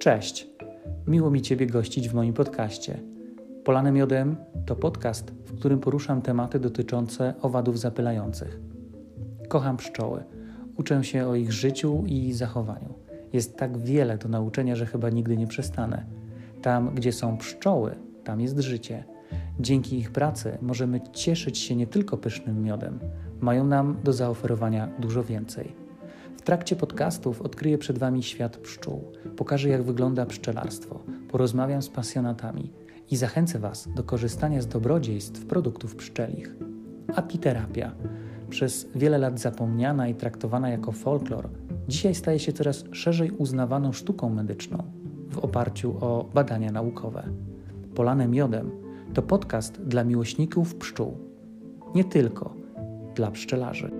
Cześć! Miło mi Ciebie gościć w moim podcaście. Polane Miodem to podcast, w którym poruszam tematy dotyczące owadów zapylających. Kocham pszczoły. Uczę się o ich życiu i zachowaniu. Jest tak wiele do nauczenia, że chyba nigdy nie przestanę. Tam, gdzie są pszczoły, tam jest życie. Dzięki ich pracy możemy cieszyć się nie tylko pysznym miodem, mają nam do zaoferowania dużo więcej. W trakcie podcastów odkryję przed Wami świat pszczół, pokażę jak wygląda pszczelarstwo, porozmawiam z pasjonatami i zachęcę Was do korzystania z dobrodziejstw produktów pszczelich. Apiterapia, przez wiele lat zapomniana i traktowana jako folklor, dzisiaj staje się coraz szerzej uznawaną sztuką medyczną w oparciu o badania naukowe. Polane miodem to podcast dla miłośników pszczół. Nie tylko dla pszczelarzy.